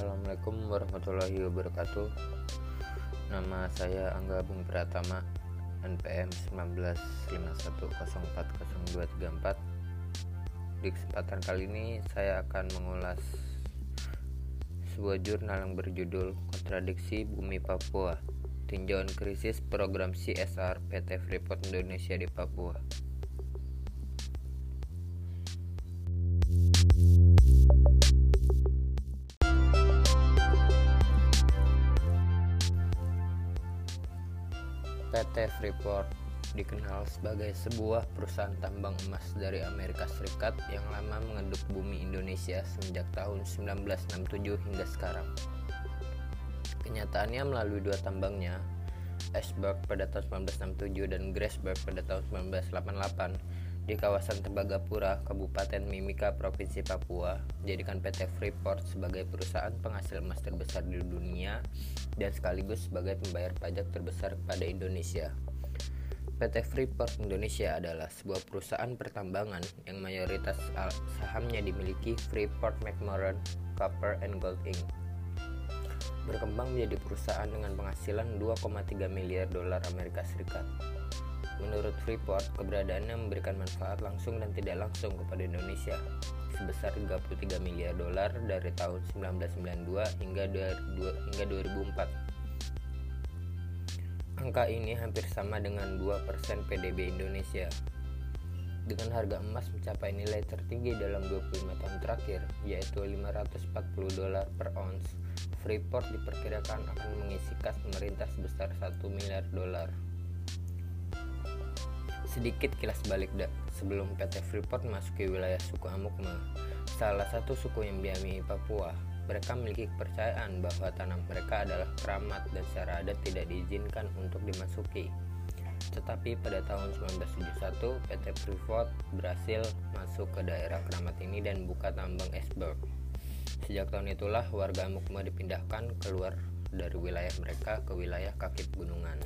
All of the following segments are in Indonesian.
Assalamualaikum warahmatullahi wabarakatuh. Nama saya Angga Bung Pratama NPM 1951040234 Di kesempatan kali ini saya akan mengulas sebuah jurnal yang berjudul Kontradiksi Bumi Papua Tinjauan Krisis Program CSR PT Freeport Indonesia di Papua PT Freeport dikenal sebagai sebuah perusahaan tambang emas dari Amerika Serikat yang lama mengenduk bumi Indonesia semenjak tahun 1967 hingga sekarang. Kenyataannya melalui dua tambangnya, Ashburg pada tahun 1967 dan Grasberg pada tahun 1988 di kawasan Tembagapura, Kabupaten Mimika, Provinsi Papua, menjadikan PT Freeport sebagai perusahaan penghasil emas terbesar di dunia dan sekaligus sebagai pembayar pajak terbesar kepada Indonesia. PT Freeport Indonesia adalah sebuah perusahaan pertambangan yang mayoritas sahamnya dimiliki Freeport McMoran Copper and Gold Inc. Berkembang menjadi perusahaan dengan penghasilan 2,3 miliar dolar Amerika Serikat. Menurut Freeport, keberadaannya memberikan manfaat langsung dan tidak langsung kepada Indonesia sebesar 33 miliar dolar dari tahun 1992 hingga 2004. Angka ini hampir sama dengan 2% PDB Indonesia. Dengan harga emas mencapai nilai tertinggi dalam 25 tahun terakhir, yaitu 540 dolar per ounce, Freeport diperkirakan akan mengisi kas pemerintah sebesar 1 miliar dolar. Sedikit kilas balik dak, sebelum PT Freeport masuk ke wilayah suku Amukma, salah satu suku yang diami Papua, mereka memiliki kepercayaan bahwa tanah mereka adalah keramat dan secara adat tidak diizinkan untuk dimasuki. Tetapi pada tahun 1971, PT Freeport berhasil masuk ke daerah keramat ini dan buka tambang Esberg. Sejak tahun itulah warga Amukma dipindahkan keluar dari wilayah mereka ke wilayah kaki pegunungan.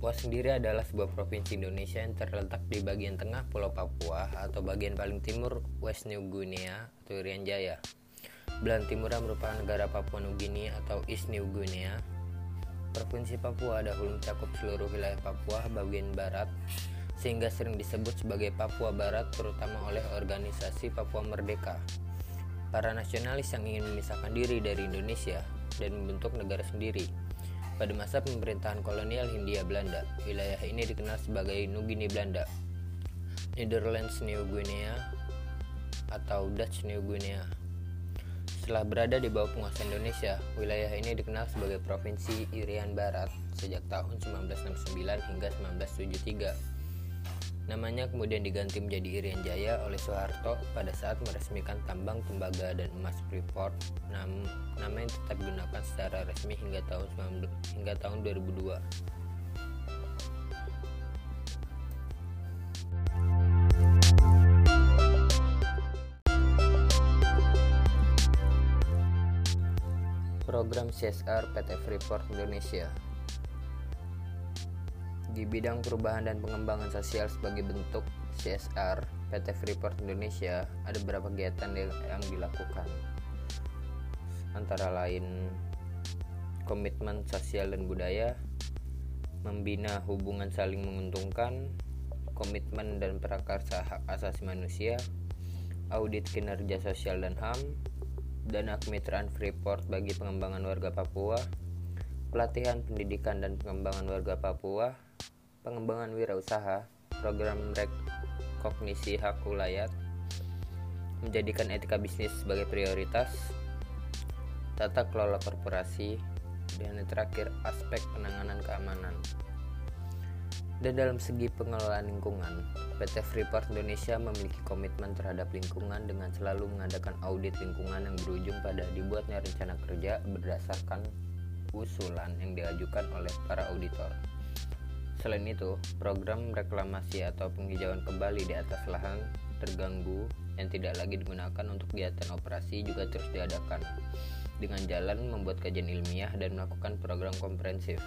Papua sendiri adalah sebuah provinsi Indonesia yang terletak di bagian tengah Pulau Papua atau bagian paling timur West New Guinea atau Irian Jaya. Belahan timurnya merupakan negara Papua Nugini atau East New Guinea. Provinsi Papua dahulu mencakup seluruh wilayah Papua bagian barat sehingga sering disebut sebagai Papua Barat terutama oleh organisasi Papua Merdeka. Para nasionalis yang ingin memisahkan diri dari Indonesia dan membentuk negara sendiri pada masa pemerintahan kolonial Hindia Belanda, wilayah ini dikenal sebagai Nugini Belanda, Netherlands New Guinea, atau Dutch New Guinea. Setelah berada di bawah penguasa Indonesia, wilayah ini dikenal sebagai Provinsi Irian Barat sejak tahun 1969 hingga 1973. Namanya kemudian diganti menjadi Irian Jaya oleh Soeharto pada saat meresmikan tambang tembaga dan emas Freeport. Nam nama yang tetap digunakan secara resmi hingga tahun hingga tahun 2002. Program CSR PT Freeport Indonesia di bidang perubahan dan pengembangan sosial sebagai bentuk CSR PT Freeport Indonesia ada beberapa kegiatan yang dilakukan. Antara lain komitmen sosial dan budaya membina hubungan saling menguntungkan komitmen dan prakarsa hak asasi manusia audit kinerja sosial dan HAM dana kemitraan Freeport bagi pengembangan warga Papua pelatihan pendidikan dan pengembangan warga Papua pengembangan wirausaha, program rekognisi hak ulayat, menjadikan etika bisnis sebagai prioritas, tata kelola korporasi, dan yang terakhir aspek penanganan keamanan. Dan dalam segi pengelolaan lingkungan, PT Freeport Indonesia memiliki komitmen terhadap lingkungan dengan selalu mengadakan audit lingkungan yang berujung pada dibuatnya rencana kerja berdasarkan usulan yang diajukan oleh para auditor. Selain itu, program reklamasi atau penghijauan kembali di atas lahan terganggu yang tidak lagi digunakan untuk kegiatan operasi juga terus diadakan dengan jalan membuat kajian ilmiah dan melakukan program komprehensif.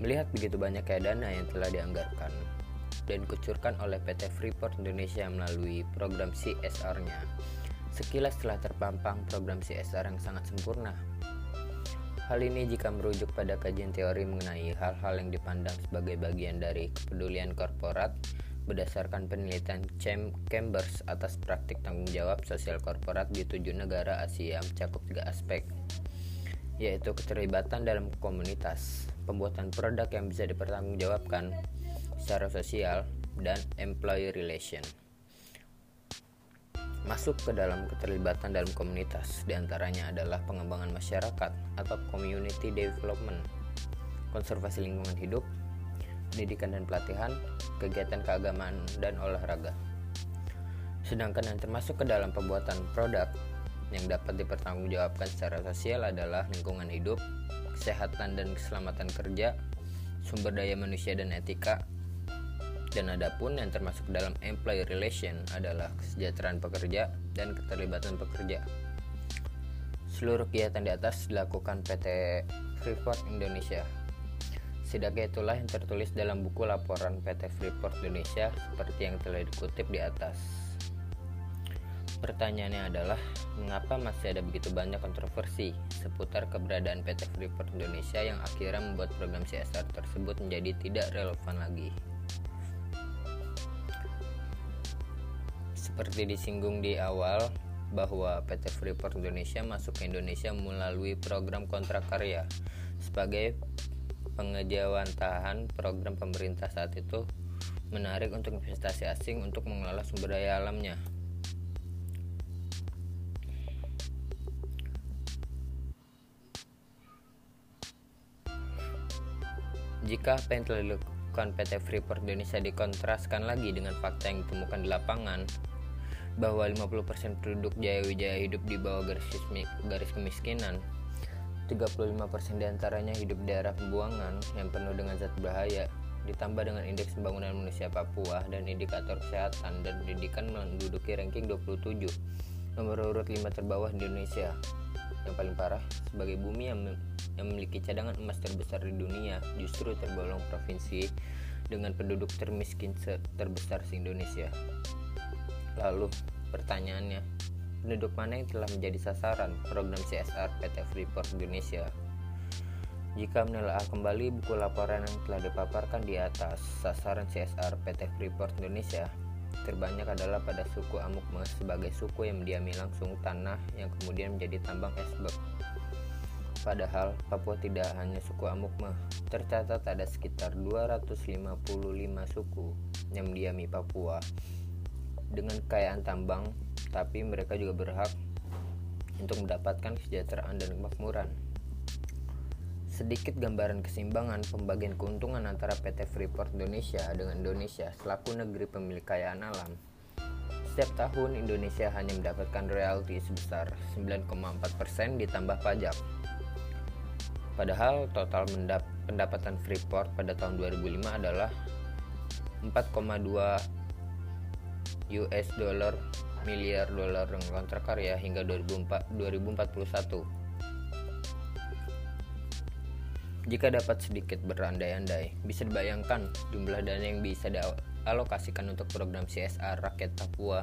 Melihat begitu banyak dana yang telah dianggarkan, dan dikucurkan oleh PT Freeport Indonesia melalui program CSR-nya. Sekilas telah terpampang program CSR yang sangat sempurna. Hal ini jika merujuk pada kajian teori mengenai hal-hal yang dipandang sebagai bagian dari kepedulian korporat berdasarkan penelitian Chambers atas praktik tanggung jawab sosial korporat di tujuh negara Asia mencakup tiga aspek, yaitu keterlibatan dalam komunitas, pembuatan produk yang bisa dipertanggungjawabkan secara sosial, dan employee relation masuk ke dalam keterlibatan dalam komunitas di antaranya adalah pengembangan masyarakat atau community development konservasi lingkungan hidup pendidikan dan pelatihan kegiatan keagamaan dan olahraga. Sedangkan yang termasuk ke dalam pembuatan produk yang dapat dipertanggungjawabkan secara sosial adalah lingkungan hidup kesehatan dan keselamatan kerja sumber daya manusia dan etika dan adapun yang termasuk dalam employee relation adalah kesejahteraan pekerja dan keterlibatan pekerja. Seluruh kegiatan di atas dilakukan PT Freeport Indonesia. Setidaknya itulah yang tertulis dalam buku laporan PT Freeport Indonesia seperti yang telah dikutip di atas. Pertanyaannya adalah, mengapa masih ada begitu banyak kontroversi seputar keberadaan PT Freeport Indonesia yang akhirnya membuat program CSR tersebut menjadi tidak relevan lagi? Seperti disinggung di awal, bahwa PT Freeport Indonesia masuk ke Indonesia melalui program kontrak karya sebagai pengejawantahan program pemerintah saat itu menarik untuk investasi asing untuk mengelola sumber daya alamnya. Jika apa yang telah dilakukan PT Freeport Indonesia dikontraskan lagi dengan fakta yang ditemukan di lapangan, bahwa 50% penduduk Jaya hidup di bawah garis, garis kemiskinan. 35% di antaranya hidup di daerah pembuangan yang penuh dengan zat berbahaya, ditambah dengan indeks pembangunan manusia Papua dan indikator kesehatan dan pendidikan menduduki ranking 27, nomor urut 5 terbawah di Indonesia. Yang paling parah, sebagai bumi yang, yang memiliki cadangan emas terbesar di dunia, justru tergolong provinsi dengan penduduk termiskin terbesar di Indonesia. Lalu pertanyaannya, penduduk mana yang telah menjadi sasaran program CSR PT Freeport Indonesia? Jika menelaah kembali buku laporan yang telah dipaparkan di atas, sasaran CSR PT Freeport Indonesia terbanyak adalah pada suku Amukme sebagai suku yang mendiami langsung tanah yang kemudian menjadi tambang esbek. Padahal Papua tidak hanya suku Amukme, tercatat ada sekitar 255 suku yang mendiami Papua dengan kekayaan tambang, tapi mereka juga berhak untuk mendapatkan kesejahteraan dan kemakmuran. Sedikit gambaran keseimbangan pembagian keuntungan antara PT Freeport Indonesia dengan Indonesia selaku negeri pemilik kekayaan alam. Setiap tahun Indonesia hanya mendapatkan royalti sebesar 9,4% ditambah pajak. Padahal total pendapatan Freeport pada tahun 2005 adalah 4,2 US dollar miliar dolar dengan kontrak karya hingga 2041. Jika dapat sedikit berandai-andai, bisa dibayangkan jumlah dana yang bisa dialokasikan untuk program CSR rakyat Papua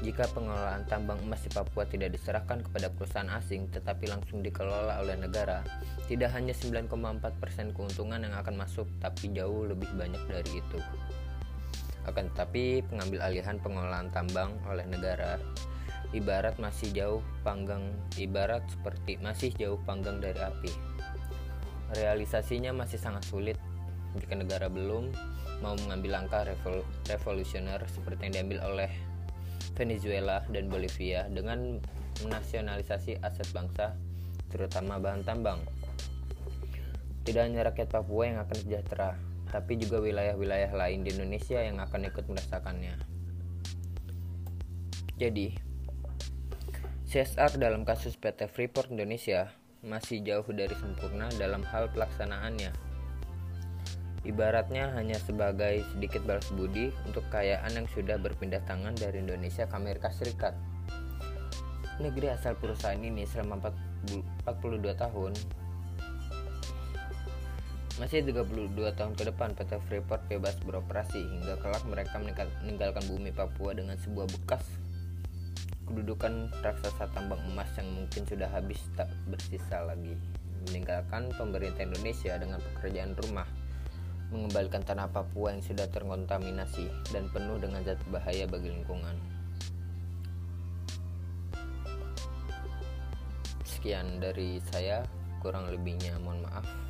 jika pengelolaan tambang emas di Papua tidak diserahkan kepada perusahaan asing tetapi langsung dikelola oleh negara. Tidak hanya 9,4% keuntungan yang akan masuk, tapi jauh lebih banyak dari itu. Akan tetapi, pengambil alihan pengelolaan tambang oleh negara ibarat masih jauh panggang ibarat seperti masih jauh panggang dari api. Realisasinya masih sangat sulit jika negara belum mau mengambil langkah revol revolusioner seperti yang diambil oleh Venezuela dan Bolivia dengan menasionalisasi aset bangsa, terutama bahan tambang. Tidak hanya rakyat Papua yang akan sejahtera, tapi juga wilayah-wilayah lain di Indonesia yang akan ikut merasakannya. Jadi, CSR dalam kasus PT Freeport Indonesia masih jauh dari sempurna dalam hal pelaksanaannya. Ibaratnya hanya sebagai sedikit balas budi untuk kekayaan yang sudah berpindah tangan dari Indonesia ke Amerika Serikat. Negeri asal perusahaan ini selama 42 tahun Masih 32 tahun ke depan PT Freeport bebas beroperasi hingga kelak mereka meninggalkan bumi Papua dengan sebuah bekas kedudukan raksasa tambang emas yang mungkin sudah habis tak bersisa lagi. Meninggalkan pemerintah Indonesia dengan pekerjaan rumah mengembalikan tanah Papua yang sudah terkontaminasi dan penuh dengan zat bahaya bagi lingkungan. Sekian dari saya, kurang lebihnya mohon maaf.